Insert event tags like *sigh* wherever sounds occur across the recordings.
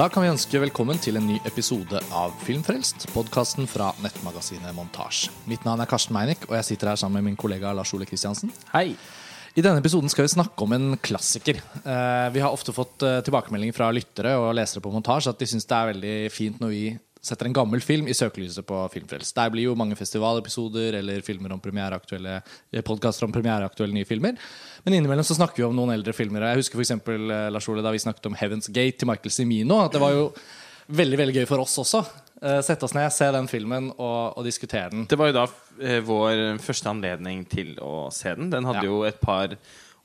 Da kan vi ønske velkommen til en ny episode av Filmfrelst, podkasten fra nettmagasinet Montasj. Mitt navn er Karsten Meinick, og jeg sitter her sammen med min kollega Lars Ole Kristiansen. Hei. I denne episoden skal vi snakke om en klassiker. Eh, vi har ofte fått eh, tilbakemeldinger fra lyttere og lesere på montasje at de syns det er veldig fint når vi setter en gammel film i søkelyset på Filmfrelst. Der blir jo mange festivalepisoder eller filmer om premiereaktuelle eh, podkaster om premiereaktuelle nye filmer. Men innimellom så snakker vi om noen eldre filmer. Jeg husker f.eks. Lars Ole da vi snakket om Heaven's Gate til Michael Cimino. At det var jo veldig veldig gøy for oss også. Uh, sette oss ned, se den filmen og, og, diskutere den. Det var jo da vår første anledning til å se den. Den hadde ja. jo et par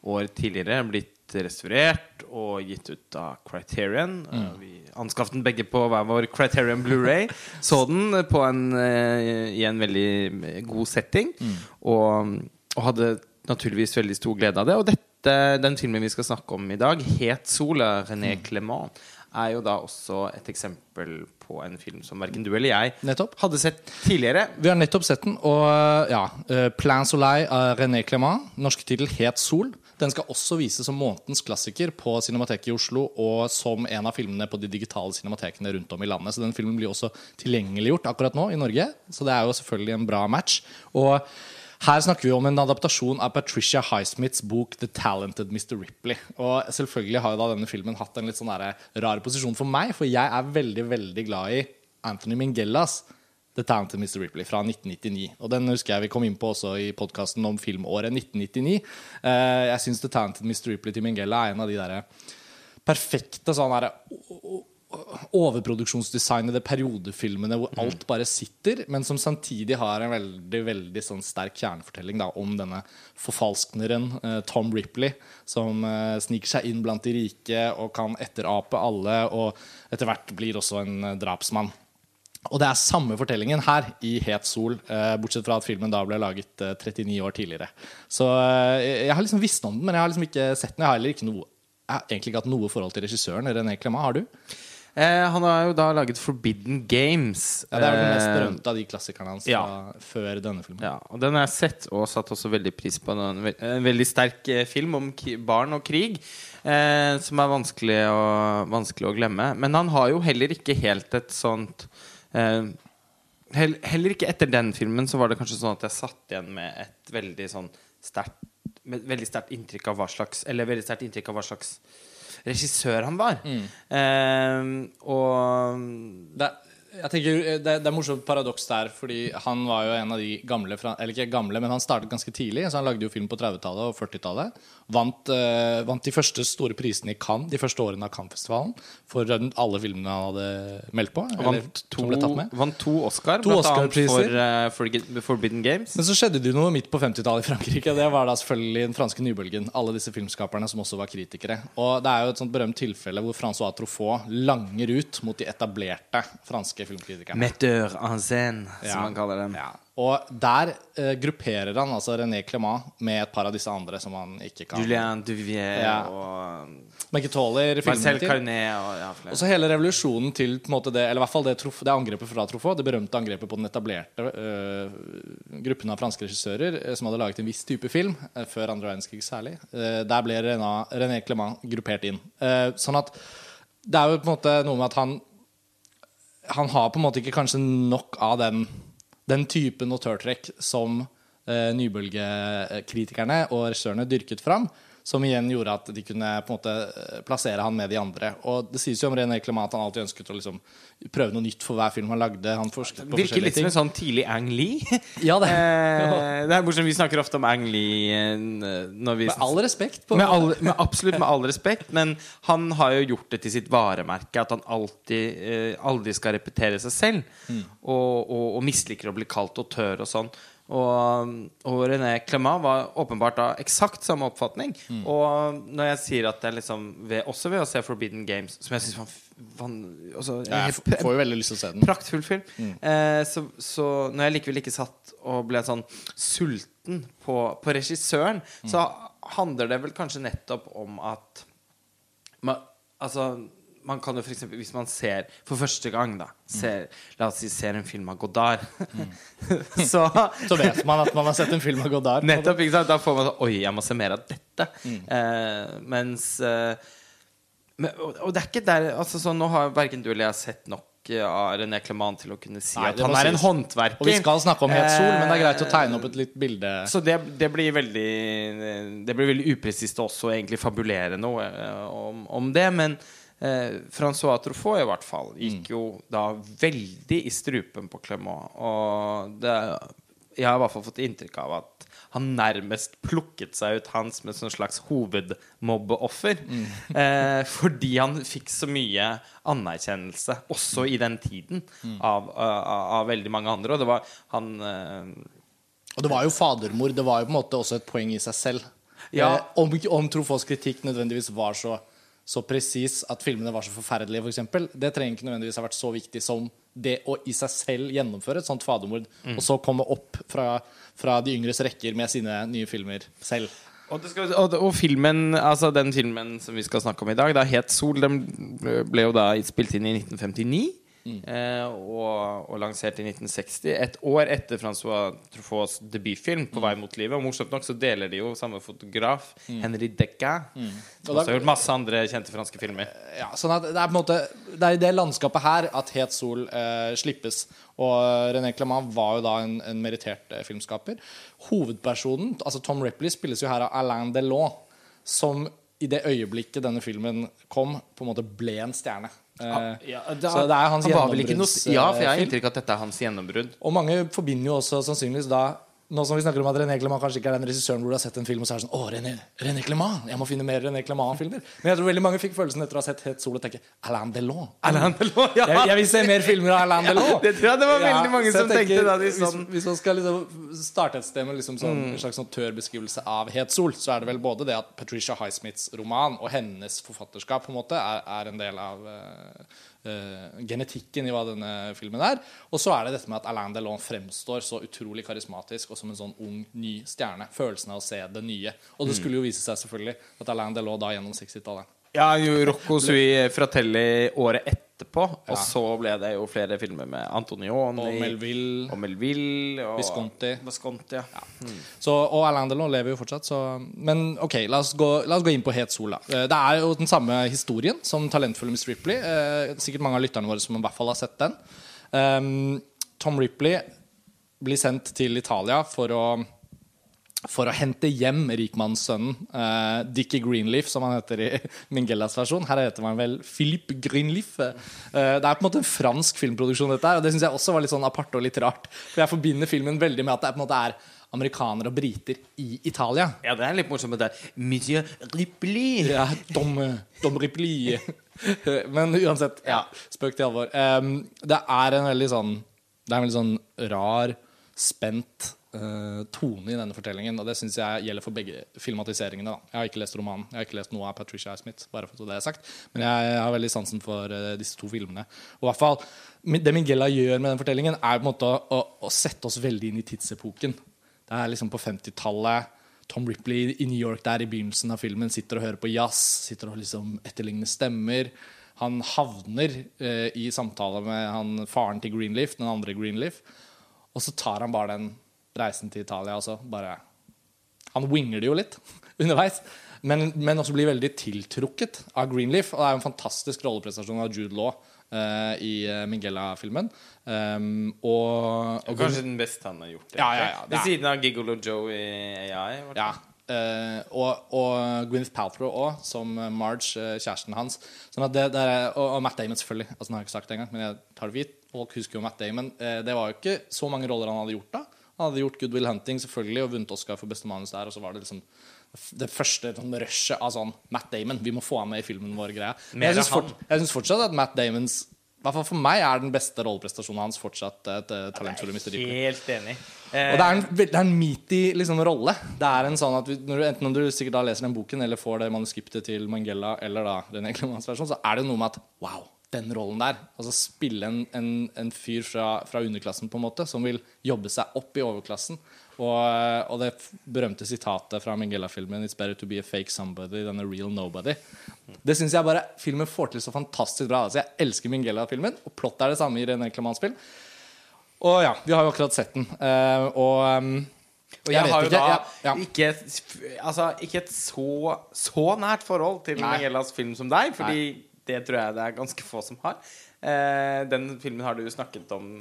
år tidligere blitt restaurert og gitt ut av Criterion. Mm. Uh, vi anskaffet den begge på hver vår Criterion Blu-ray. *laughs* så den en, i en veldig god setting. Mm. Og, og, hadde naturligvis veldig stor glede av det. Og dette, den filmen vi skal snakke om i dag, 'Het sol' av René mm. Clement er jo da også et eksempel på en film som verken du eller jeg nettopp. hadde sett tidligere. Vi har nettopp sett den. Og ja, 'Plan Soleil' av René Clement. Norsk tittel 'Het sol'. Den skal også vises som månedens klassiker på Cinemateket i Oslo og som en av filmene på de digitale cinematekene rundt om i landet. Så den filmen blir også tilgjengeliggjort akkurat nå i Norge. Så det er jo selvfølgelig en bra match. Og her snakker vi om en adaptasjon av Patricia Highsmiths bok 'The Talented Mr. Ripley'. Og selvfølgelig har da denne filmen hatt en litt sånn rar posisjon for meg, for jeg er veldig, veldig glad i Anthony Mingellas 'The Talented Mr. Ripley' fra 1999. Og den husker jeg vi kom inn på også i podkasten om filmåret 1999. Eh, jeg syns 'The Talented Mr. Ripley' til Mingella er en av de derre perfekte sånn herre overproduksjonsdesignede periodefilmene hvor alt mm. bare sitter, men som samtidig har en veldig veldig sånn sterk kjernefortelling da, om denne forfalskneren eh, Tom Ripley, som eh, sniker seg inn blant de rike og kan etterape alle, og etter hvert blir også en eh, drapsmann. Og det er samme fortellingen her i Het sol, bortsett fra at filmen da ble laget 39 år tidligere. Så jeg har liksom visst om den, men jeg har liksom ikke sett den. Jeg har heller ikke noe egentlig ikke hatt noe forhold til regissøren. René Clement, har du? Eh, han har jo da laget Forbidden Games. Ja, det er vel den mest eh, berømte av de klassikerne hans ja. før denne filmen. Ja, og Den har jeg sett og satt også veldig pris på. En, en veldig sterk eh, film om barn og krig. Eh, som er vanskelig å, vanskelig å, glemme. Men han har jo heller ikke helt et sånt eh, Heller ikke etter den filmen så var det kanskje sånn at jeg satt igjen med et veldig sånn sterkt Veldig sterkt inntrykk av hva slags Eller veldig sterkt inntrykk av hva slags regissør han var. Mm. Eh, og det, jeg tenker, det, det er morsomt paradoks der, fordi han var jo en av de gamle Eller ikke gamle, men han startet ganske tidlig. Så Han lagde jo film på 30-tallet og 40-tallet. Vant, uh, vant, de første store prisene i Cannes de første årene av Cannes-festivalen. For alle filmene han hadde meldt på. vant, to, vant to Oscar, to Oscar for, uh, for, Forbidden Games. Men så skjedde det jo noe midt på 50-tallet i Frankrike. Det var da selvfølgelig den franske nybølgen. Alle disse filmskaperne som også var kritikere. Og det er jo et sånt berømt tilfelle hvor Francois Truffaut langer ut mot de etablerte franske filmkritikerne. Metteur en scène, som ja. man kaller dem. Ja. Og der uh, grupperer han altså René Clement med et par av disse andre som han ikke kan Julien Duvier ja. og Men ikke tåler Marcel Carnet og, ja, og så hele revolusjonen til på en måte det Eller i hvert fall det, det angrepet fra Truffaut, det berømte angrepet på den etablerte uh, gruppen av franske regissører uh, som hadde laget en viss type film, før andre verdenskrig særlig. der ble René, René Clement gruppert inn. sånn at det er jo på en måte noe med at han Han har på en måte ikke kanskje nok av den den typen notørtrekk som eh, nybølgekritikerne og regissørene dyrket fram, som igjen gjorde at de kunne på en måte eh, plassere han med de andre. Og Det sies jo om René Clement at han alltid ønsket å liksom prøve noe nytt for hver film han lagde. Han Virker litt som en sånn tidlig Ang Lee. *laughs* Ja, det. eh, det er morsomt, Vi snakker ofte om Ang Lee når vi, Med all respekt. Med, all, med, absolutt med all respekt. Men han har jo gjort det til sitt varemerke at han alltid eh, aldri skal repetere seg selv. Mm. Og, og, og misliker å bli kalt autør og sånn. Og, og, René Clement var åpenbart av eksakt samme oppfatning. Mm. Og når jeg sier at det er liksom ved, også ved å se Forbidden Games, som jeg syns var van, ja, Jeg får jo veldig lyst til å se den. Praktfull film. Mm. Eh, så, så, når jeg likevel ikke satt og ble sånn sulten på, på regissøren, mm. så handler det vel kanskje nettopp om at man, Altså man kan jo for eksempel, Hvis man ser for første gang da ser, La oss si ser en film av Godard mm. *laughs* så, *laughs* så vet man at man har sett en film av Godard. Nettopp, ikke sant? Da får man sånn Oi, jeg må se mer av dette. Mm. Eh, mens eh, Men, og, og det er ikke der altså, så Nå har verken du eller jeg sett nok eh, av René Clement til å kunne si Nei, at han er en håndverker. Og vi skal snakke om het sol, men det er greit å tegne opp et litt bilde. Så det, det blir veldig Det blir veldig upresist også egentlig fabulere noe eh, om, om det. Men eh, Francois Truffaut i hvert fall gikk jo da veldig i strupen på Clement. Og det, jeg har i hvert fall fått inntrykk av at han nærmest plukket seg ut hans med et slags hovedmobbeoffer. *laughs* Eh, fordi han fikk så mye anerkjennelse, også i den tiden, av, av, av veldig mange andre. Og det var han eh, Og det var jo fadermor. Det var jo på en måte også et poeng i seg selv. Ja. Eh, om, om Truffauts kritikk nødvendigvis var så, så presis at filmene var så forferdelige, f.eks., for det trenger ikke nødvendigvis ha vært så viktig som det å i seg selv gjennomføre et sånt fadermord, og så komme opp fra, fra de yngres rekker med sine nye filmer selv. Og, det skal, og, og filmen, altså den filmen som vi skal snakke om i dag, da, 'Het sol', den ble jo da spilt inn i 1959. Eh, og, og lansert i 1960. Et år etter Francois Truffauts debutfilm 'På vei mot livet'. Og morsomt nok så deler de jo samme fotograf, Henri Decca. Som Og også har gjort masse andre kjente franske filmer. Ja, sånn at det er på en måte Det er i det landskapet her at Het sol eh, slippes. Og René Clement var jo da en, en merittert eh, filmskaper. Hovedpersonen, altså Tom Ripley, spilles jo her av Alain Delon, som i det øyeblikket denne filmen kom, på en måte ble en stjerne. Eh, så det er hans noe, Ja, for jeg har gjennombruddsfilm. inntrykk av at dette er hans gjennombrudd. Og mange forbinder jo også sannsynligvis da Nå som vi snakker om at René Clement kanskje ikke er den regissøren hvor du har sett en film og så er det sånn Å, René, René Clement! Jeg må finne mer René Clement-filmer. Men jeg tror veldig mange fikk følelsen etter å ha sett Het Sol og tenke Alain Delon. Alain Delon, ja. Jeg, jeg vil se mer filmer av Alain *laughs* Delon. det tror jeg det var veldig mange ja, som jeg tenkte da de hvis, sånn- hvis man skal liksom starte et sted med liksom sånn, en slags sånn tør beskrivelse av Het Sol, så er det vel både det at Patricia Highsmiths roman og hennes forfatterskap på en måte er, er en del av eh, eh, genetikken i hva denne filmen er. Og så er det dette med at Alain Delon fremstår så utrolig karismatisk og som en sånn ung, ny stjerne. Følelsen av å se det nye. Og det skulle jo vise seg selvfølgelig at Alain Delon da gjennom 60-tallet Ja, jo, Rocco Sui Fratelli året etterpå. Og så ble det jo flere filmer med Antonioni Og Melville. og Melville og Visconti. Visconti, ja. Så, og Alain Delon lever jo fortsatt, så Men ok, la oss gå, la oss gå inn på Het sol. da. Eh, Det er jo den samme historien som talentfulle Miss Ripley. Eh, Sikkert mange av lytterne våre som i hvert fall har sett den. Um, Tom Ripley blir sendt til Italia for å for å hente hjem rikmannssønnen uh, Dickie Greenleaf, som han heter i *laughs* Mingellas versjon. Her heter han vel Philippe Greenleaf. Uh, det er på en måte en fransk filmproduksjon, dette her, og det syns jeg også var litt sånn aparte og litt rart. For jeg forbinder filmen veldig med at det er, på en måte er amerikanere og briter i Italia. Ja, det er litt morsomt Det er Monsieur Ripley. Ja, Tom, Tom Ripley. *laughs* Men uansett, ja, spøk til alvor. Um, det er en veldig sånn Det er en veldig sånn rar, spent tone i denne fortellingen. Og det syns jeg gjelder for begge filmatiseringene. Da. Jeg har ikke lest romanen. Jeg har ikke lest noe av Patricia Smith, bare for det er sagt. Men jeg har veldig sansen for eh, disse to filmene. Og i hvert fall Det Mingella gjør med den fortellingen, er på en måte å, å sette oss veldig inn i tidsepoken. Det er liksom på 50-tallet. Tom Ripley i New York der i begynnelsen av filmen sitter og hører på jazz, sitter og liksom etterligner stemmer. Han havner eh, i samtale med han, faren til Greenleaf, den andre Greenleaf. Og så tar han bare den reisen til Italia. også. bare Han winger det jo litt *laughs* underveis. Men, men også blir veldig tiltrukket av Greenleaf. Og det er jo en fantastisk rolleprestasjon av Jude Law uh, i eh, Mingella-filmen. Um, og, og Kanskje den beste han har gjort. Ja, ja, ja, Ved siden av Gigolo Joe i AI. Ja. eh, og, og Gwyneth Paltrow òg, som Marge, uh, kjæresten hans. Sånn det, det er, og, og Matt Damon, selvfølgelig. Altså, nå har jeg ikke sagt det engang, men jeg tar det for gitt. Folk husker jo Matt Damon. Uh, det var jo ikke så mange roller han hadde gjort da. Han hadde gjort Good Will Hunting selvfølgelig og vunnet Oscar for beste manus der. Og så var det liksom det første sånn rushet av sånn Matt Damon. Vi må få ham med i filmen vår. greia Men jeg syns fort, fortsatt at Matt Damons hvert fall for meg er den beste rolleprestasjonen hans fortsatt et uh, talentfulle Mr. Ripley. Helt enig. Og det er en, det er en meaty liksom, rolle. Det er en sånn at vi- du, Enten om du sikkert da leser den boken eller får det manuskriptet til Mangella eller da René Clemens versjon, så er det noe med at wow, den rollen der. Altså spille en, en, en fyr fra, fra underklassen på en måte som vil jobbe seg opp i overklassen. Og, og det berømte sitatet fra Mangella-filmen 'It's better to be a fake somebody than a real nobody'. Det syns jeg bare filmen får til så fantastisk bra. Altså, jeg elsker Mingella-filmen, og plottet er det samme i René Clemens-film. Og ja, vi har jo akkurat sett den. Uh, og um, Og Jeg jeg, har jo ikke, da ja, ja. Ikke, altså, ikke et så, så nært forhold til Nei. Mingelas film som deg, fordi det tror jeg det er ganske få som har. Eh, den filmen har du snakket om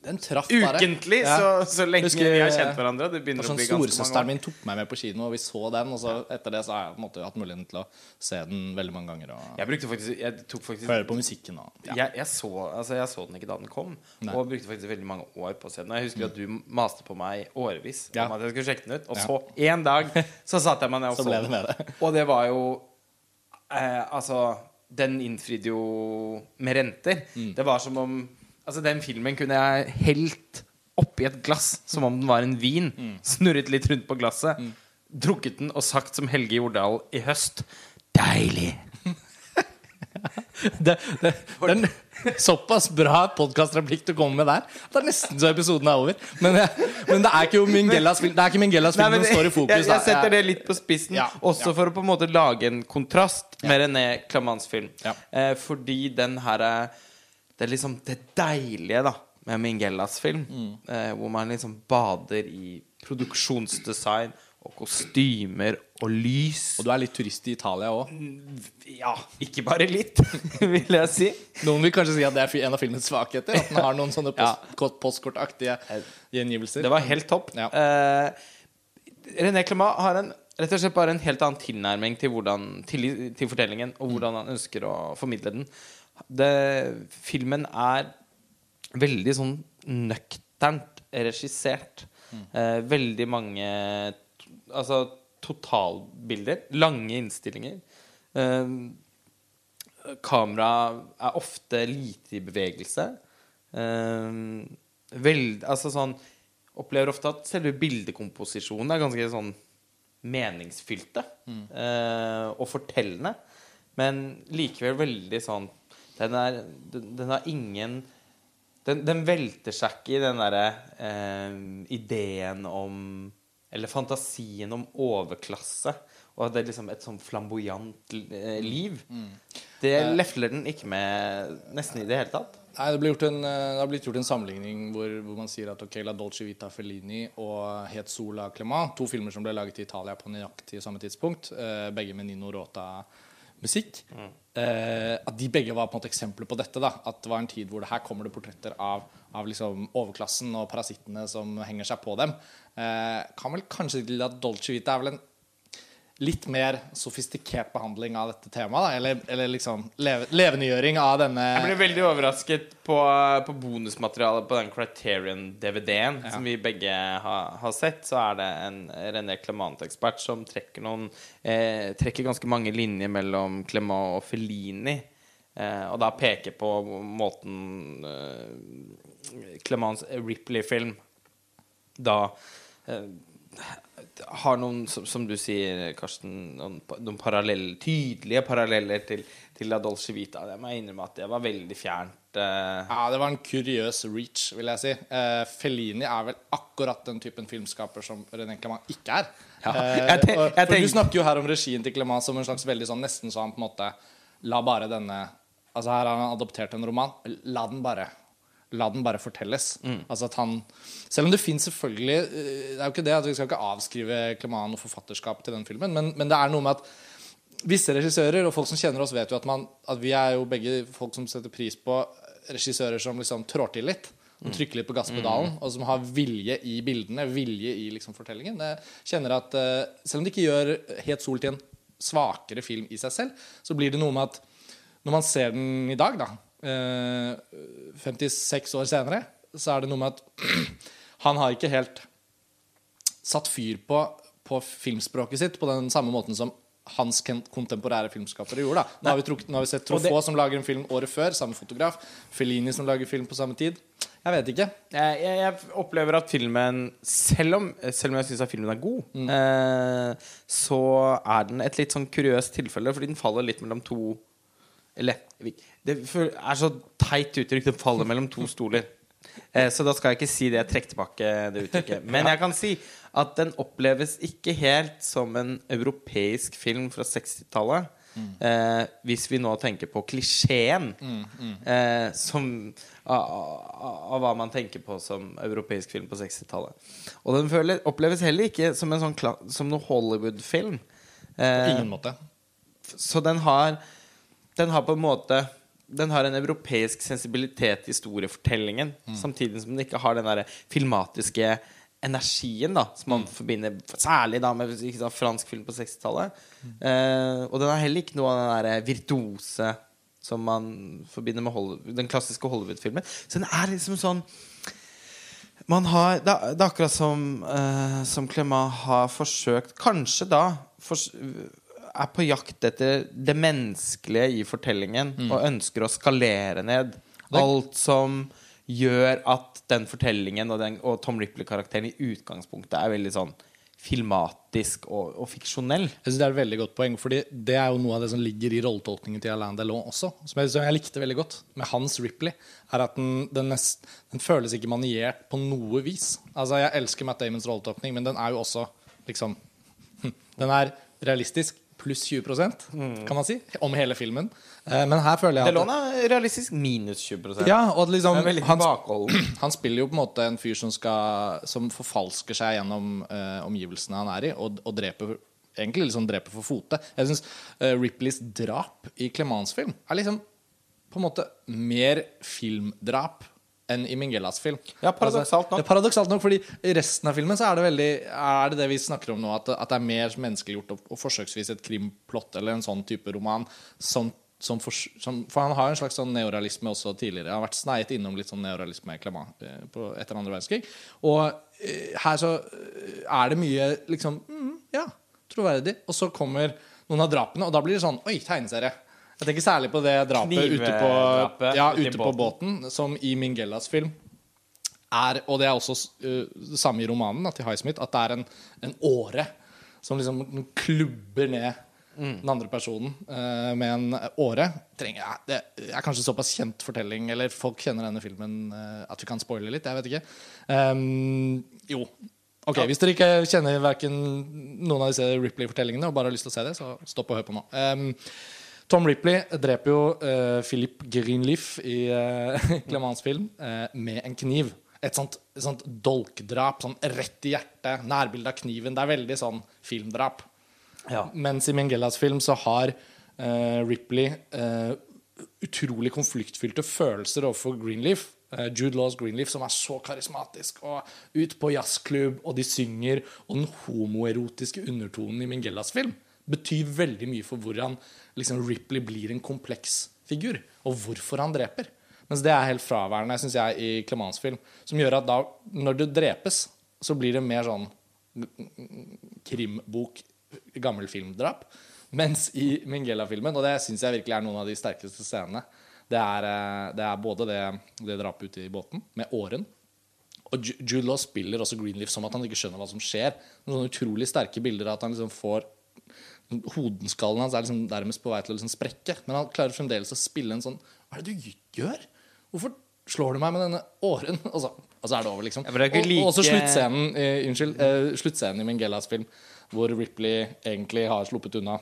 Den ukentlig, Ja. så, så lenge Husker, vi har kjent hverandre. Det begynner var å sånn bli ganske mange Storesøsteren år. min tok meg med på kino, og vi så den. Og så etter det så har jeg på en måte hatt muligheten til å se den veldig mange ganger. Jeg brukte faktisk Jeg tok faktisk høre på musikken og ja. jeg, jeg, så, altså jeg så den ikke da den kom, Nei. og brukte faktisk veldig mange år på å se den. Jeg husker at du maste på meg årevis Ja. om at jeg skulle sjekke den ut. Og så en dag så satte jeg meg ned og *laughs* Så så den. Og det var jo eh, Altså, den innfridde jo med renter. Mm. Det var som om Altså, den filmen kunne jeg helt oppi et glass som om den var en vin. Mm. Snurret litt rundt på glasset. Drukket den og sagt som Helge Jordal i høst Deilig! *laughs* det, det, det er en såpass bra podkastreplikk du kommer med der. Det er nesten så episoden er over. Men, men det er ikke Mingellas film Det Mingellas film Nei, men som står i *laughs* fokus. jeg, jeg setter det litt på spissen, Ja, også ja. for å på en måte lage en kontrast med René Clamans film. Eh, fordi den her er Det er liksom det deilige da med Mingellas film, Mm. eh, hvor man liksom bader i produksjonsdesign og kostymer og lys. Og du er litt turist i Italia òg. Ja, ikke bare litt, *laughs* vil jeg si. Noen vil kanskje si at det er en av filmens svakheter. At den har noen sånne post, postkortaktige gjengivelser. Det var helt topp. Ja. Eh, René Clément har en, rett og slett bare en helt annen tilnærming til, hvordan, til, til fortellingen, og hvordan han ønsker å formidle den. Det, filmen er veldig sånn nøkternt regissert. Eh, veldig mange Altså totalbilder. Lange innstillinger. Eh, kamera er ofte lite i bevegelse. Eh, veld, altså sånn Opplever ofte at selve bildekomposisjonen er ganske sånn meningsfylte eh, og fortellende. Men likevel veldig sånn Den, er, den, den har ingen den, den velter seg ikke i den derre eh, ideen om Eller fantasien om overklasse. Og at det er liksom et sånn flamboyant liv. liv. Det lefler den ikke med nesten i det hele tatt. Nei, det, ble gjort en, eh, det har blitt gjort en sammenligning hvor, hvor man sier at ok, La Dolce Vita Fellini og Het Sola Clement, to filmer som ble laget i Italia på nøyaktig samme tidspunkt, eh, begge med Nino Rota-musikk, mm. at de begge var på en måte eksempler på dette. da, At det var en tid hvor det her kommer det portretter av, av liksom overklassen og parasittene som henger seg på dem. Eh, kan vel kanskje til at Dolce Vita er vel en litt mer sofistikert behandling av dette temaet, eller, eller liksom leve, levendegjøring av denne Jeg ble veldig overrasket på, på bonusmaterialet på den Criterion-DVD-en som vi begge har, har sett. Så er det en René Clement-ekspert som trekker noen eh, Trekker ganske mange linjer mellom Clement og Fellini. Eh, og da peker på måten eh, Clements Ripley-film da har noen, som, som du sier, Karsten, noen, noen parallell, tydelige paralleller til, til La Dolce Vita. Jeg må innrømme at det var veldig fjernt. eh. Ja, det var en kuriøs reach, vil jeg si. Eh, Fellini er vel akkurat den typen filmskaper som René Clement ikke er. Ja, Eh, jeg te- og, jeg for Du snakker jo her om regien til Clement som en slags veldig sånn nesten så han på en måte La bare denne Altså Her har han adoptert en roman. La den bare La den bare fortelles. Mm. Altså at han Selv om det fins selvfølgelig eh, Det er jo ikke det at Vi skal ikke avskrive Clement og forfatterskap til den filmen, men, men det er noe med at visse regissører og folk som kjenner oss, vet jo at, man, at vi er jo begge folk som setter pris på regissører som liksom trår til litt. Og trykker litt på gasspedalen, og som har vilje i bildene, vilje i liksom fortellingen. Jeg kjenner at eh, Selv om det ikke gjør Het Sol til en svakere film i seg selv, så blir det noe med at når man ser den i dag, da, 56 år senere, så er det noe med at *clears throat* han har ikke helt satt fyr på, på filmspråket sitt på den samme måten som hans kontemporære filmskapere gjorde. da. Nå har vi, trukket, nå har vi sett det- som lager en film året før, samme fotograf. Fellini som lager film på samme tid. Jeg vet ikke. Jeg, jeg, jeg opplever at filmen, selv om, selv om jeg syns filmen er god, Mm. eh, så er den et litt sånn kuriøst tilfelle, fordi den faller litt mellom to Eller det er så teit uttrykk. Det faller mellom to stoler. Eh, så da skal jeg ikke si det. Jeg trekker tilbake det uttrykket. *laughs* Men jeg kan si at den oppleves ikke helt som en europeisk film fra 60-tallet. Eh, hvis vi nå tenker på klisjeen eh, som av, av, av hva man tenker på som europeisk film på 60-tallet. Og den føler, oppleves heller ikke som, en sånn, som noe Hollywood-film. På ingen måte. så den har Den har på en måte Den har en europeisk sensibilitet i historiefortellingen, samtidig som den ikke har den der filmatiske energien da som man forbinder særlig da med sant, fransk film på 60-tallet. Eh, og den har heller ikke noe av den der virtuose som man forbinder med Hollywood, den klassiske Hollywood-filmen. Så den er liksom sånn man har, det, er- akkurat som, eh, som Clement har forsøkt Kanskje da fors, er på jakt etter det menneskelige i fortellingen og ønsker å skalere ned alt som gjør at den fortellingen og, den, og Tom Ripley-karakteren i utgangspunktet er veldig sånn filmatisk og, og fiksjonell. Jeg synes Det er et veldig godt poeng, Fordi det er jo noe av det som ligger i rolletolkningen til Alain Delon også. Som jeg, som jeg likte veldig godt med hans Ripley. Er at den, den, nest, den føles ikke maniert på noe vis. Altså Jeg elsker Matt Damons rolletolkning, men den er jo også liksom Den er realistisk pluss 20% kan man si, om hele filmen. Eh, Men her føler jeg at Delon er realistisk minus 20% ja, og liksom, han, *clears throat* han spiller jo på en måte en fyr som, skal, som forfalsker seg gjennom uh, omgivelsene han er i, og, og dreper egentlig liksom dreper for fote. Jeg syns Ripleys drap i Clemans film er liksom på en måte mer filmdrap enn i Mingelas film. Ja, paradoksalt nok. det er paradoksalt nok, fordi i resten av filmen så er det veldig Er det det vi snakker om nå, at, at det er mer menneskeliggjort og, og forsøksvis et krimplott eller en sånn type roman som som for, som, for han har en slags sånn neorealisme også tidligere. Han har vært sneiet innom litt sånn neorealisme Clement eh, på, etter andre verdenskrig. Og eh, her så eh, er det mye liksom mm, Ja, troverdig. Og så kommer noen av drapene, og da blir det sånn Oi, tegneserie. Jeg tenker særlig på det drapet ute på, ja, ute på båten, som i Mingellas film er, og det er også uh, det samme i romanen da, til Highsmith, at det er en, en åre som liksom klubber ned den andre personen uh, med en åre. Trenger jeg, det er kanskje såpass kjent fortelling, eller folk kjenner denne filmen uh, at vi kan spoile litt. Jeg vet ikke. Um, jo. Ok, Hvis dere ikke kjenner hverken noen av disse Ripley-fortellingene og bare har lyst til å se det, så stopp og hør på nå. Um, Tom Ripley dreper jo uh, Philip Greenleaf i *laughs* uh, Clemans film uh, med en kniv. Et sånt, et sånt dolkdrap, sånn rett i hjertet, nærbilde av kniven. Det er veldig sånn filmdrap. Ja. Mens i Mingellas film så har uh, Ripley eh, utrolig konfliktfylte følelser overfor Greenleaf. Eh, Jude Laws Greenleaf, som er så karismatisk. Og ut på jazzklubb, og de synger. Og den homoerotiske undertonen i Mingellas film betyr veldig mye for hvordan liksom, Ripley blir en kompleks figur, og hvorfor han dreper. Mens det er helt fraværende synes jeg, i Clemans film. Som gjør at da, når du drepes, så blir det mer sånn krimbok, gammel filmdrap. Mens i Minghella-filmen, og det syns jeg virkelig er noen av de sterkeste scenene, det er, eh, det er både det, det drapet ute i båten, med åren. Og Jude Law spiller også Greenleaf som at han ikke skjønner hva som skjer. Noen sånne utrolig sterke bilder av at han liksom får Hodenskallen hans er liksom nærmest på vei til å liksom sprekke. Men han klarer fremdeles å spille en sånn Hva er det du gjør? Hvorfor slår du meg med denne åren? *laughs* Og så, og så er det over, liksom. Og, og også sluttscenen eh, Unnskyld. Eh, sluttscenen i Mingellas film, hvor Ripley egentlig har sluppet unna.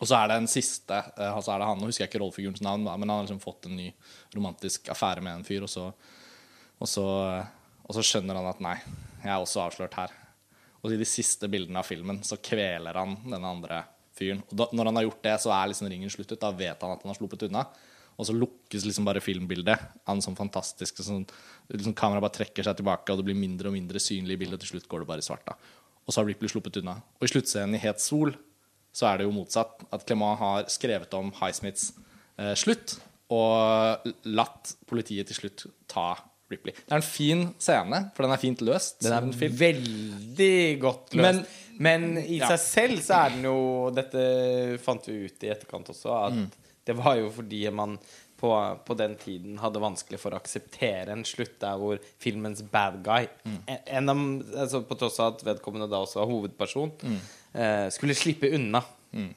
Og så er det en siste eh, altså er det han, Nå husker jeg ikke rollefigurens navn, men han har liksom fått en ny romantisk affære med en fyr, og så, og så, og så skjønner han at nei, jeg er også avslørt her. Og i de siste bildene av filmen så kveler han denne andre fyren. Og da, når han har gjort det, så er liksom ringen sluttet. Da vet han at han har sluppet unna. Og så lukkes liksom bare filmbildet av en sånn fantastisk sånn, liksom Kameraet bare trekker seg tilbake, og det blir mindre og mindre synlig i bildet. Til slutt går det bare i svart. da Og så har Ripley sluppet unna. Og i sluttscenen i Het sol så er det jo motsatt. At Clement har skrevet om Highsmiths eh, slutt og latt politiet til slutt ta Ripley. Det er en fin scene, for den er fint løst. Den er veldig godt løst. Men, i Ja. seg selv så er den jo Dette fant vi ut i etterkant også, at Mm. det var jo fordi man på, på den tiden hadde vanskelig for å akseptere en slutt der hvor filmens bad guy Mm. en, en av, altså På tross av at vedkommende da også var hovedperson, eh, skulle slippe unna. Så Mm.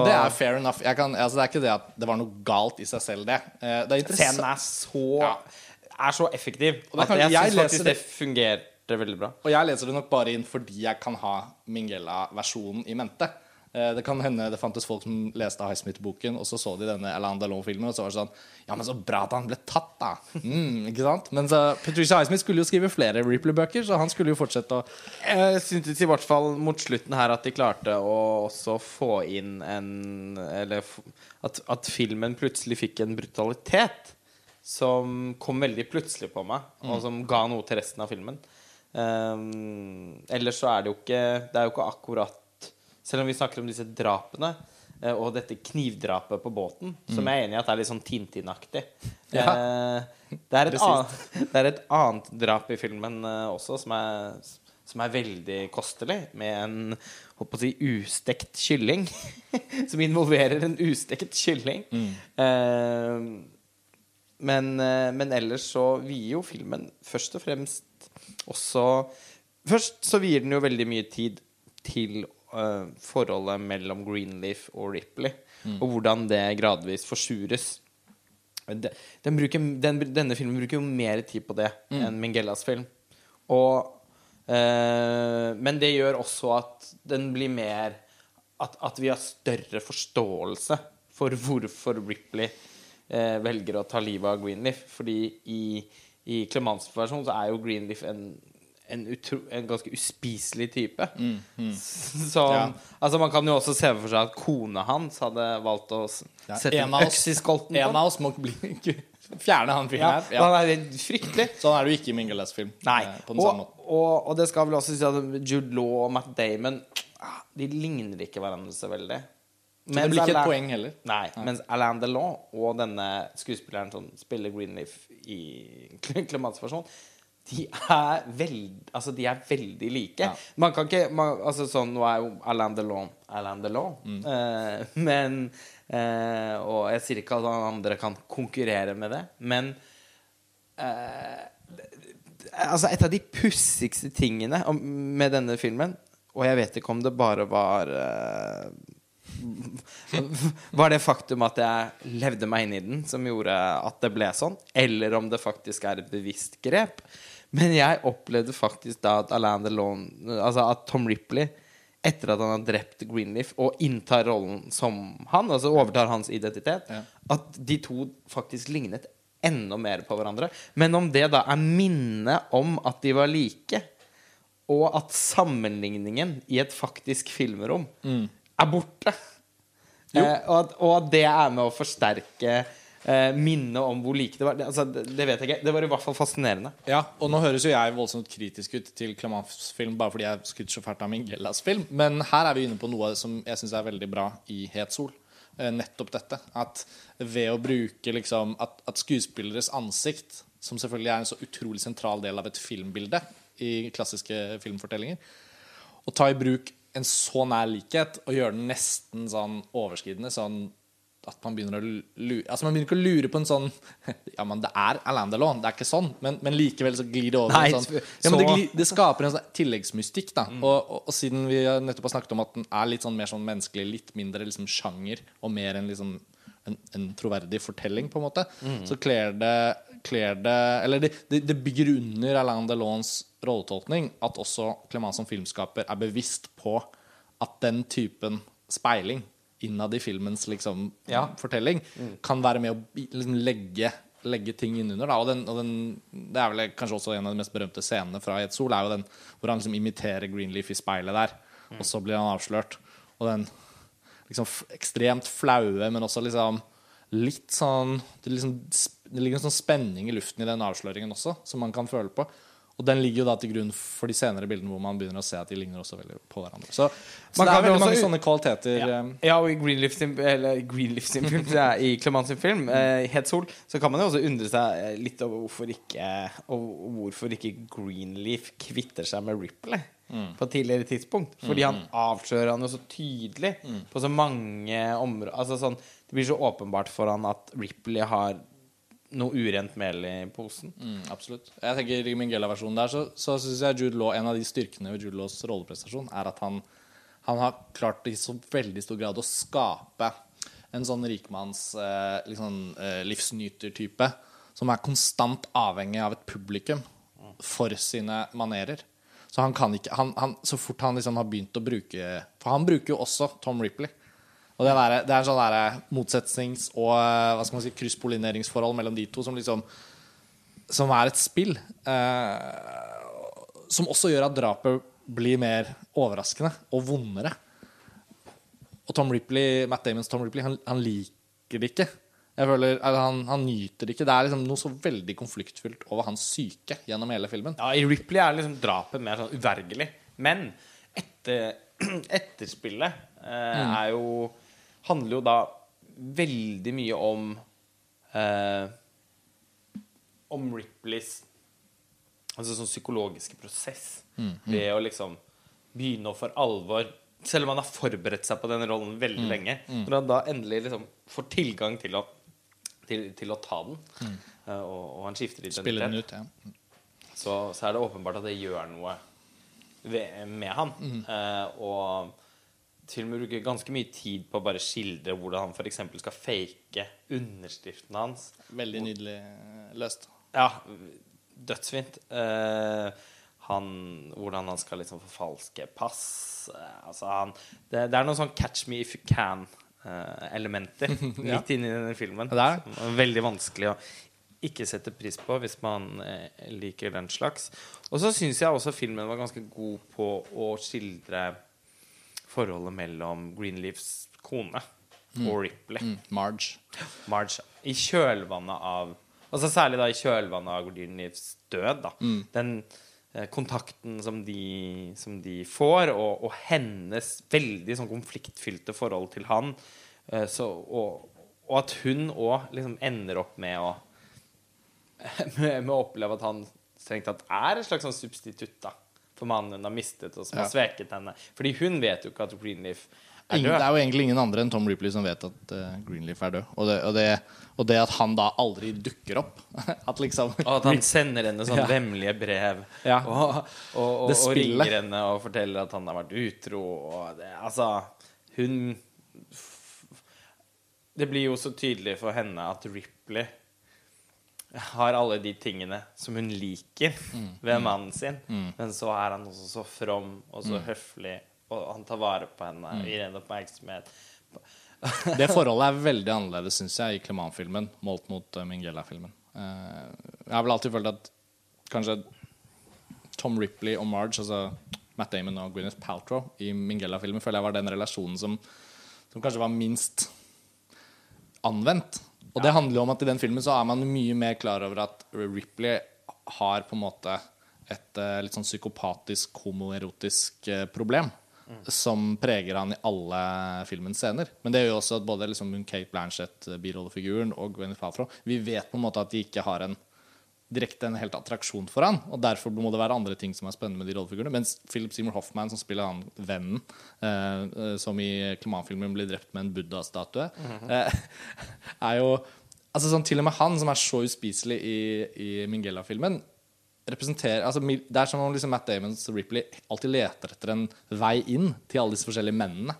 Og det er fair enough. Kan, altså, det er ikke det at det var noe galt i seg selv, det. Eh, Det er scenen er så Ja. Er så effektiv Og det at jeg, jeg syns leser faktisk det- det fungerte veldig bra. Og jeg leser det nok bare inn fordi jeg kan ha Minghella-versjonen i mente. Eh, Det kan hende det fantes folk som leste Highsmith-boken, og så så de denne Alain Delon-filmen, og så var det sånn Ja, men så bra at han ble tatt, da! *laughs* Mm, ikke sant? Men så Patricia Highsmith skulle jo skrive flere Ripley-bøker, så han skulle jo fortsette å Jeg syntes i hvert fall mot slutten her at de klarte å også få inn en Eller at, at filmen plutselig fikk en brutalitet som kom veldig plutselig på meg, og som ga noe til resten av filmen. Um, ellers så er det jo ikke Det er jo ikke akkurat Selv om vi snakker om disse drapene eh, og dette knivdrapet på båten, som jeg er enig i at er litt sånn Tintin-aktig. Eh, det, er annet, det er et annet drap i filmen uh, også som er, som er veldig kostelig, med en håper å si, ustekt kylling. *laughs* som involverer en ustekt kylling. Eh, men, eh, men ellers så vier jo filmen først og fremst også Først så vier den jo veldig mye tid til uh, forholdet mellom Greenleaf og Ripley, og hvordan det gradvis forsures. Den, Den bruker, den, denne filmen bruker jo mer tid på det enn Mingellas film. Og, uh, men det gjør også at den blir mer At, at vi har større forståelse for hvorfor Ripley eh, velger å ta livet av Greenleaf. Fordi i, i Clemans versjon så er jo Greenleaf en, en, utro, en ganske uspiselig type. *laughs* Så Ja. altså man kan jo også se for seg at kona hans hadde valgt å sette Ja, en en øks i skolten En av oss må bli, *laughs* fjerne han fyren Ja, her. Ja. Han er fryktelig. Sånn er det jo ikke i Mingeles film. Nei. eh, På den samme Og, måten. og, og det skal vel også si at Jude Law og Matt Damon De ligner ikke hverandre så veldig. Så det blir ikke et Alain- poeng heller. Nei, mens Alain Delon og denne skuespilleren som spiller Greenleaf i Clemats versjon, de er veldig Altså, de er veldig like. Ja. Man kan ikke man, Altså sånn Nå er jo Alain Delon Alain Delon, Mm. eh, men eh, Og jeg sier ikke at andre kan konkurrere med det, men eh, Altså, et av de pussigste tingene med denne filmen Og jeg vet ikke om det bare var eh, *laughs* Var det faktum at jeg levde meg inn i den som gjorde at det ble sånn, eller om det faktisk er et bevisst grep. Men jeg opplevde faktisk da at Alain Delon Altså at Tom Ripley etter at han har drept Greenleaf og inntar rollen som han, altså overtar hans identitet, Ja. at de to faktisk lignet enda mer på hverandre. Men om det da er minnet om at de var like, og at sammenligningen i et faktisk filmrom er borte eh, og, at, og det er med å forsterke eh, minnet om hvor like det var. Det, altså, det, det vet jeg ikke. Det var i hvert fall fascinerende. Ja, og nå høres jo jeg voldsomt kritisk ut til Clamants film bare fordi jeg skryter så fælt av Mingellas film, men her er vi inne på noe som jeg syns er veldig bra i Het sol. Eh, Nettopp dette. At ved å bruke liksom At, at skuespilleres ansikt, som selvfølgelig er en så utrolig sentral del av et filmbilde i klassiske filmfortellinger, å ta i bruk en så nær likhet og gjøre den nesten sånn overskridende, sånn at man begynner å lure Altså man begynner ikke å lure på en sånn *laughs* Ja, men det er Alain Delon, det er ikke sånn. Men, men likevel så glir det over Nei, sånn ja, men det, glir, det skaper en sånn tilleggsmystikk, da. Og, og, og siden vi nettopp har snakket om at den er litt sånn mer sånn menneskelig, litt mindre liksom sjanger, og mer en liksom en, en troverdig fortelling, på en måte, så kler det, kler det Eller det, det, det bygger under Alain Delons rolletolkning at også Clement som filmskaper er bevisst på at den typen speiling innad i filmens liksom, Ja. fortelling kan være med å liksom, legge, legge ting innunder. Da. Og, den, og den, det er vel kanskje også en av de mest berømte scenene fra Et sol, er jo den hvor han liksom imiterer Greenleaf i speilet der, og så blir han avslørt. Og den liksom ekstremt flaue, men også liksom litt sånn Det, liksom, det ligger en sånn spenning i luften i den avsløringen også, som man kan føle på. Og den ligger jo da til grunn for de senere bildene hvor man begynner å se at de ligner også veldig på hverandre. Så, så Man det er veldig mange sånne kvaliteter. Ja, eh, ja og i Greenleaf sin, eller Greenleaf sin film, er- i Clement sin film, eh, Het sol, så kan man jo også undre seg eh, litt over hvorfor ikke, hvorfor ikke Greenleaf kvitter seg med Ripley på et tidligere tidspunkt. Fordi han avslører han jo så tydelig på så mange områder. Altså sånn, det blir så åpenbart for han at Ripley har noe urent mel i posen. Mm, absolutt. Jeg tenker I Minghella-versjonen der så, så syns jeg Jude Law en av de styrkene ved Jude Laws rolleprestasjon er at han, han har klart i så veldig stor grad å skape en sånn rikmanns eh, liksom, eh, livsnytertype som er konstant avhengig av et publikum for sine manerer. Så han kan ikke han, han, Så fort han liksom har begynt å bruke For han bruker jo også Tom Ripley. Og det, der, det er en sånn der motsetnings- og eh, hva skal man si, krysspollineringsforhold mellom de to som liksom Som er et spill. Eh, som også gjør at drapet blir mer overraskende og vondere. Og Tom Ripley, Matt Damons Tom Ripley, han, han liker det ikke. Jeg føler, eller han, han nyter det ikke. Det er liksom noe så veldig konfliktfylt over hans syke gjennom hele filmen. Ja, I Ripley er liksom drapet mer sånn uvergelig. Men etter, *clears throat* etterspillet eh, er jo Handler jo da veldig mye om eh, Om Ripleys Altså sånn psykologiske prosess. Det å liksom begynne å for alvor Selv om han har forberedt seg på den rollen veldig lenge, når han da endelig liksom får tilgang til å, til, til å ta den, eh, og, og han skifter identitet Spiller den ut, ja. så, så er det åpenbart at det gjør noe ved, med han. Eh, og filmen bruker ganske mye tid på å bare skildre hvordan han f.eks. skal fake underskriften hans. Veldig nydelig løst. Ja, dødsfint. Eh, han, hvordan han skal liksom forfalske pass. Eh, altså han, det, det er noen sånn 'catch me if you can'-elementer *laughs* Ja. midt inni denne filmen. Det er. Veldig vanskelig å ikke sette pris på hvis man eh, liker den slags. Og så syns jeg også filmen var ganske god på å skildre forholdet mellom Greenleafs kone og Ripley. Mm, Marge. Marge. I kjølvannet av Altså Særlig da i kjølvannet av Greenleafs død. da Den eh, kontakten som de, som de får, og, og hennes veldig sånn konfliktfylte forhold til han. eh, så, og, og at hun òg liksom ender opp med å *laughs* med, med å oppleve at han strengt tatt er en slags sånn substitutt da for mannen hun har mistet, og som Ja. har sveket henne. Fordi hun vet jo ikke at Greenleaf er Ingen, det er jo egentlig ingen andre enn Tom Ripley som vet at uh, Greenleaf er død. Og det, og, det, og det at han da aldri dukker opp *laughs* At liksom Og at han sender henne sånn *laughs* Ja. vemmelige brev. Ja. Og, og, og, ringer henne og forteller at han har vært utro. Det, altså Hun Det blir jo så tydelig for henne at Ripley har alle de tingene som hun liker Mm. ved mannen sin. Men så er han også så from og Mm. så høflig, og han tar vare på henne, gir henne oppmerksomhet. *laughs* Det forholdet er veldig annerledes, syns jeg, i Clement-filmen målt mot uh, Minghella-filmen. Uh, jeg har vel alltid følt at kanskje Tom Ripley og Marge, altså Matt Damon og Gwyneth Paltrow i Minghella-filmen, føler jeg var den relasjonen som, som kanskje var minst anvendt. Og det handler jo om at i den filmen så er man mye mer klar over at Ripley har på en måte et eh, litt sånn psykopatisk, homoerotisk problem. problem. Som preger han i alle filmens scener. Men det gjør jo også at både liksom Kate Blanchett, birollefiguren, birolefiguren, og Gwenny Paltrow Vi vet på en måte at de ikke har en direkte en helt attraksjon for han, og derfor må det være andre ting som er spennende med de rollefigurene. Mens Philip Seymour Hoffman, som spiller han vennen, eh, eh, som i Clement-filmen blir drept med en buddha-statue, eh, *laughs* er jo Altså sånn Til og med han, som er så uspiselig i, i Minghella-filmen, representerer altså, Det er som om liksom Matt Damons Ripley alltid leter etter en vei inn til alle disse forskjellige mennene.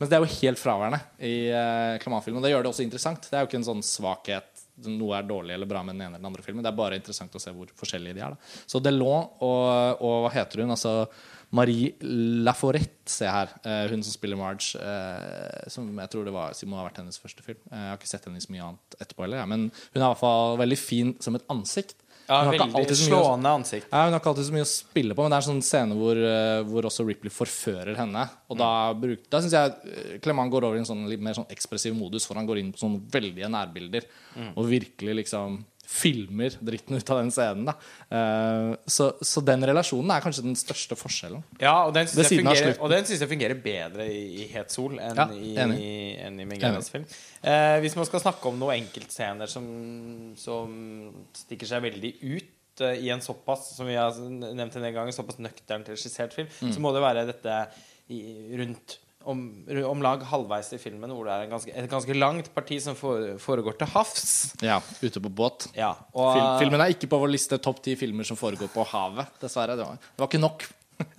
Men det er jo helt fraværende i uh, Clement-filmen. Og det gjør det også interessant. Det er jo ikke en sånn svakhet noe er dårlig eller bra med den ene eller den andre filmen. Det er bare interessant å se hvor forskjellige de er. Da. Så Delon og, og hva heter hun? Altså Marie Laforette, se her. Eh, hun som spiller Marge. eh, som jeg tror det var, må ha vært hennes første film. Eh, jeg har ikke sett henne i så mye annet etterpå heller. Ja. Men hun er i hvert fall veldig fin som et ansikt. Ja, Hun har ikke veldig mye å- slående ansikt. ja, Hun har ikke alltid så mye å spille på, men det er en sånn scene hvor, eh, hvor også Ripley forfører henne. Og da, bruk, da syns jeg eh, Clement går over i en sånn litt mer sånn ekspressiv modus, for han går inn på sånne veldige nærbilder og virkelig liksom filmer dritten ut av den scenen. Eh, så, så den relasjonen er kanskje den største forskjellen. Ja, og den syns jeg, synes jeg fungerer bedre i, i Het Sol enn Ja, i, enn i Mingellas film. Eh, hvis man skal snakke om noen enkeltscener som, som stikker seg veldig ut uh, i en såpass som vi har nevnt en gang, såpass nøkternt regissert film, Mm. så må det være dette i, rundt om, om lag halvveis i filmen, hvor det er en ganske, et ganske langt parti som foregår til havs. Ja, ute på båt. Ja, og, Film, filmen er ikke på vår liste topp ti filmer som foregår på havet, dessverre. Det var, det var ikke nok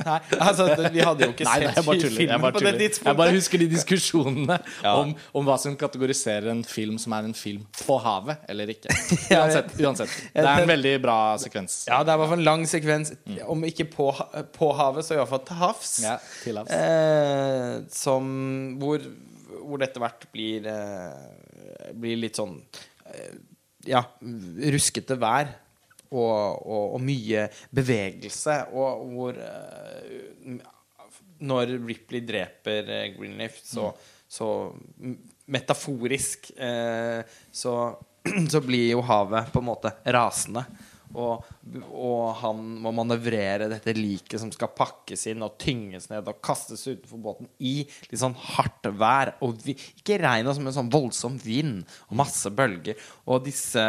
Nei, altså, vi hadde jo ikke Nei, nei, sett. Jeg filmen på det tidspunktet. jeg bare husker de diskusjonene Ja. om, om hva som kategoriserer en film som er en film på havet eller ikke. *laughs* Uansett. uansett. Det er en veldig bra sekvens. Ja, det er i hvert fall en lang sekvens. Om ikke på, på havet, så iallfall til havs. Ja, til havs. Eh, som hvor, hvor det etter hvert blir eh, Blir litt sånn eh, Ja, ruskete vær. Og, og, og mye bevegelse. Og hvor eh, Når Ripley dreper eh, Greenleaf, så, så metaforisk eh, så, *clears throat* så blir jo havet på en måte rasende. Og, og han må manøvrere dette liket som skal pakkes inn og tynges ned og kastes utenfor båten i litt sånn hardt vær. Og vi, ikke regn, men en sånn voldsom vind og masse bølger. Og disse,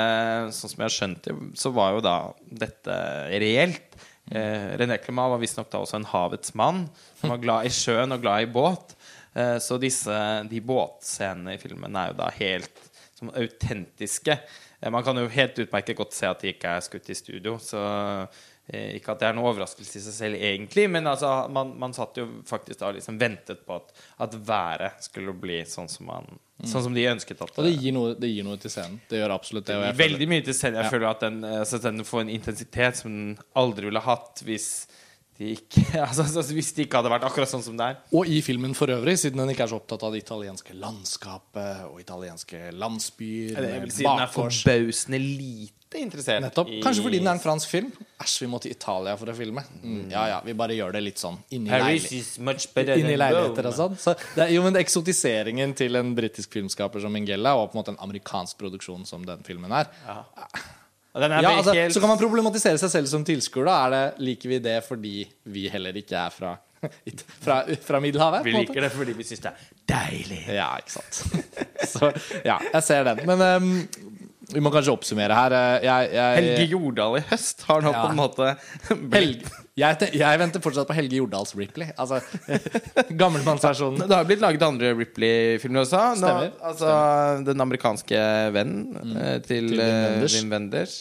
sånn som jeg har skjønt det, så var jo da dette reelt. Eh, René Clément var visstnok da også en havets mann, som var glad i sjøen og glad i båt. Eh, så disse, de båtscenene i filmen er jo da helt som autentiske. Eh, Man kan jo helt utmerket godt se at de ikke er skutt i studio, så eh, ikke at det er noe overraskelse i seg selv, egentlig. Men altså, man, man satt jo faktisk da liksom ventet på at, at været skulle bli sånn som, man, sånn som de ønsket at Og det gir, noe, det gir noe til scenen. Det gjør absolutt det. jeg føler- mye til scenen. Jeg Ja. føler at den, eh, den får en intensitet som den aldri ville hatt hvis de ikke, *laughs* altså, altså, hvis de ikke hadde vært akkurat sånn som det er. Og i filmen for øvrig, siden den ikke er så opptatt av det italienske landskapet og italienske landsbyer med vil si den er forbausende lite interessert. Nettopp. Kanskje fordi den er en fransk film. Æsj, vi må til Italia for å filme. Mm, ja ja, vi bare gjør det litt sånn inni, Paris leili is much inni leiligheter og sånn. Så det er jo men eksotiseringen til en britisk filmskaper som Ingella, og på en måte en amerikansk produksjon som den filmen er. Den er Ja, altså, helt- Så kan man problematisere seg selv som tilskuer. Er Liker vi det fordi vi heller ikke er fra, *laughs* fra, fra Middelhavet? Vi liker det fordi vi syns det er deilig. Ja, ikke sant. *laughs* Så ja, jeg ser den. Men um, vi må kanskje oppsummere her. Eh, Jeg, jeg, Helge Jordal i høst har nå Ja. på en måte *laughs* Helge, jeg, jeg venter fortsatt på Helge Jordals Ripley. Altså *laughs* gammelmannsversjonen. Det har blitt laget andre Ripley-filmer også. Nå, Stemmer, altså, Den amerikanske vennen mm. til, Til Wim eh, Wenders. Wim Wenders.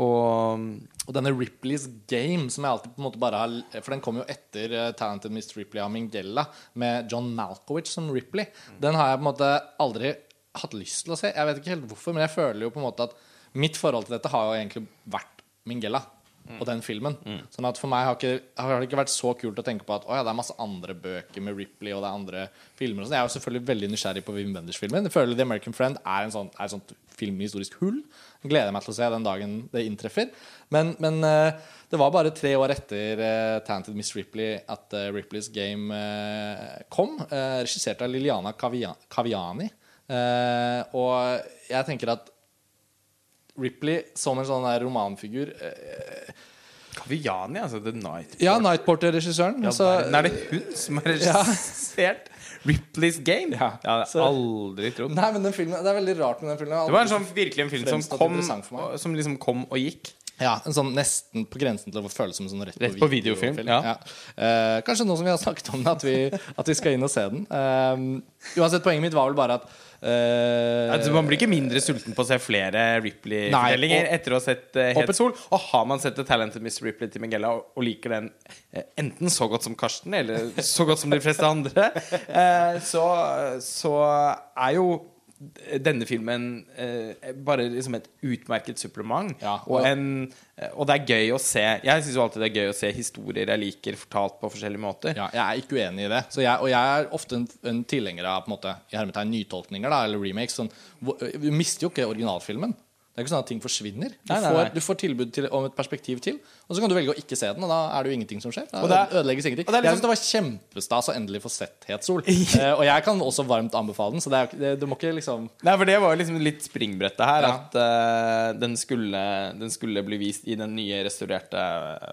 Og Og denne Ripley's Game, som jeg alltid på en måte bare har For den kom jo etter eh, Talented Miss Ripley av Minghella, med John Malkovich som Ripley. Den har jeg på en måte aldri hatt lyst til å se. Jeg vet ikke helt hvorfor, men jeg føler jo på en måte at mitt forhold til dette har jo egentlig vært Minghella. Og den filmen. Sånn at For meg har, ikke, har det ikke vært så kult å tenke på at å ja, det er masse andre bøker med Ripley og det er andre filmer. Sånn. jeg er jo selvfølgelig veldig nysgjerrig på Wim Wenders-filmen. Jeg føler The American Friend er, en sånn, er et sånt filmhistorisk hull. Jeg gleder meg til å se den dagen det inntreffer. Men, men eh, det var bare tre år etter uh, Tanted Miss Ripley at uh, Ripley's Game uh, kom. Regissert av Liliana Kaviani. Eh, og jeg tenker at Ripley som en sånn der romanfigur eh, Kaviani, altså. The Night. Ja, Night Porter-regissøren. Ja, altså, er det hun som har regissert Ripley's Game? Ja, det har aldri trodd. Nei, men den filmen, Det er veldig rart med den filmen. Det var en sånn, virkelig en film som kom, som liksom kom og gikk. Ja, en sånn Nesten på grensen til å føles som sånn rett, Rett på videofilm, ja. Eh, kanskje nå som vi har snakket om det, at vi, at vi skal inn og se den. Eh, uansett, poenget mitt var vel bare at eh, Altså, man blir ikke mindre sulten på å se flere Ripley-fortellinger etter å ha sett uh, Het Sol. Og har man sett The Talented Miss Ripley til Miguella og, og liker den eh, enten så godt som Karsten eller så godt som de fleste andre, eh, så, så er jo denne filmen eh, bare liksom et utmerket supplement. Ja, og, og- en, eh, og det er gøy å se Jeg syns alltid det er gøy å se historier jeg liker, fortalt på forskjellige måter. Ja, jeg er ikke uenig i det. Så jeg, og jeg er ofte en, en tilhenger av på en måte, i hermetegn nytolkninger da, eller remakes. Sånn, hvor- vi mister jo ikke originalfilmen. Det er ikke sånn at ting forsvinner. Du, Nei, nei, får, du får tilbud til, om et perspektiv til, og så kan du velge å ikke se den. Og da er det jo ingenting som skjer. Da Og det er- ødelegges ingenting. og det liksom- det var kjempestas å endelig få sett Het Sol. *laughs* eh, og jeg kan også varmt anbefale den, så det er, det, du må ikke liksom Nei, for det var jo liksom litt springbrettet her. Ja. At uh, den, skulle, den skulle bli vist i den nye restaurerte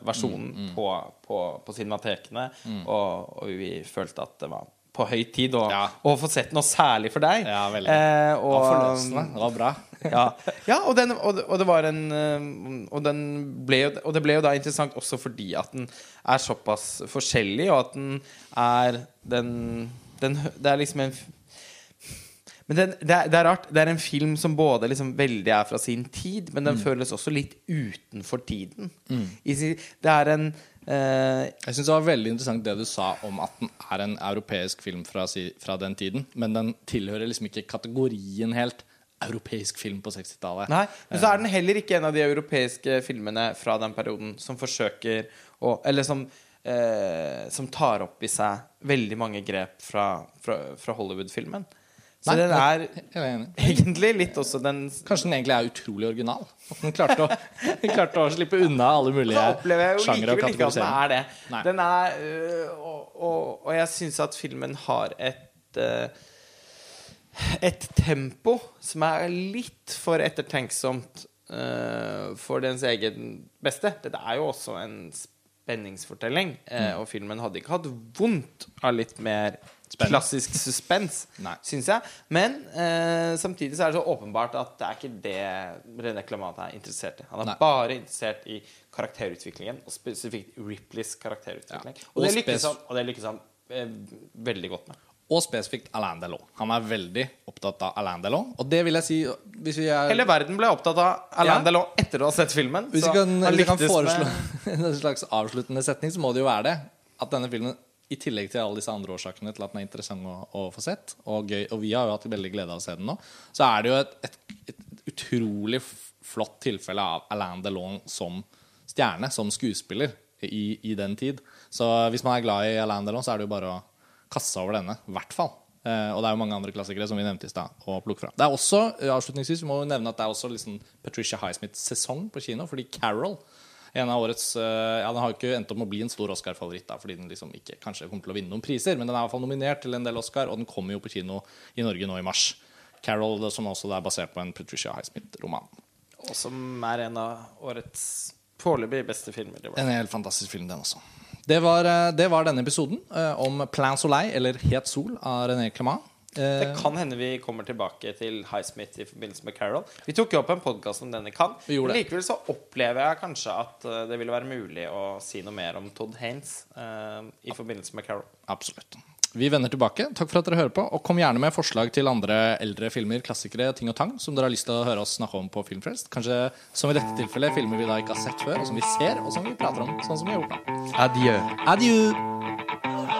versjonen Mm, På, på, på cinematekene. Og, og vi følte at det var på høy tid å, Ja. få sett noe særlig for deg. Ja, veldig. Eh, Det var forløsende. Det var bra. *laughs* ja, ja og, den, og, det- og det var en eh, Og, den ble og det ble jo da interessant også fordi at den er såpass forskjellig, og at den er den, den Det er liksom en Men den, det, er, det er rart. Det er en film som både liksom veldig er fra sin tid, men den føles også litt utenfor tiden. Mm. sin, det er en Uh, Jeg syns det var veldig interessant det du sa om at den er en europeisk film fra, si, fra den tiden. Men den tilhører liksom ikke kategorien helt europeisk film på 60-tallet. Nei, men så er den heller ikke en av de europeiske filmene fra den perioden som forsøker å Eller som, eh, som tar opp i seg veldig mange grep fra, fra, fra Hollywood-filmen. Så Nei, den er er egentlig litt også den Kanskje den egentlig er utrolig original. At den klarte å, *laughs* den klarte å slippe unna alle mulige sjangere og kategoriseringer. den er det. Den er øh, og, og, og jeg syns at filmen har et øh, Et tempo som er litt for ettertenksomt øh, for dens egen beste. Dette er jo også en spenningsfortelling, eh, Mm. og filmen hadde ikke hatt vondt av litt mer Spenning. klassisk suspens, syns jeg. Men eh, samtidig så er det så åpenbart at det er ikke det René Clamat er interessert i. Han er Nei. bare interessert i karakterutviklingen, og spesifikt Ripleys karakterutvikling. Ja. Og, det Og lykkes han, og det lykkes han eh, veldig godt med. Og spesifikt Alain Delon. Han er veldig opptatt av Alain Delon. Og det vil jeg si hvis vi er, Hele verden ble opptatt av Alain Ja. Delon etter å ha sett filmen. Hvis vi kan, vi kan foreslå *laughs* en slags avsluttende setning, så må det jo være det. At denne filmen, i tillegg til alle disse andre årsakene til at den er interessant å, å få sett, og gøy, og vi har jo hatt veldig glede av å se den nå, så er det jo et, et, et utrolig flott tilfelle av Alain Delon som stjerne, som skuespiller, i, i den tid. Så hvis man er glad i Alain Delon, så er det jo bare å kaste seg over denne. I hvert fall. Eh, og det er jo mange andre klassikere som vi nevnte i stad. å plukke fra. Det er også, eh, avslutningsvis, vi må jo nevne at det er også liksom Patricia Highsmiths sesong på kino. Fordi Carol en av årets, eh, ja, Den har jo ikke endt opp med å bli en stor Oscar-favoritt, fordi den liksom ikke kanskje kommer til å vinne noen priser. Men den er i hvert fall nominert til en del Oscar, og den kommer jo på kino i Norge nå i mars. Carol, som også er basert på en Patricia Highsmith-roman. Og som er en av årets foreløpig beste filmer. En helt fantastisk film, den også. Det var, eh, det var denne episoden eh, om Plan Soleil, eller Het sol, av René Clement. Eh, Det kan hende vi kommer tilbake til Highsmith i forbindelse med Carol. Vi tok jo opp en podkast om denne kan. Men likevel så opplever jeg kanskje at det ville være mulig å si noe mer om Todd Haynes uh, i forbindelse med Carol. Absolutt. Vi vender tilbake. Takk for at dere hører på. Og kom gjerne med forslag til andre eldre filmer, klassikere, ting og tang som dere har lyst til å høre oss snakke om på Filmfrelst. Kanskje som i dette tilfellet filmer vi da ikke har sett før, og som vi ser, og som vi prater om, sånn som vi har gjort nå. Adjø. Adjø!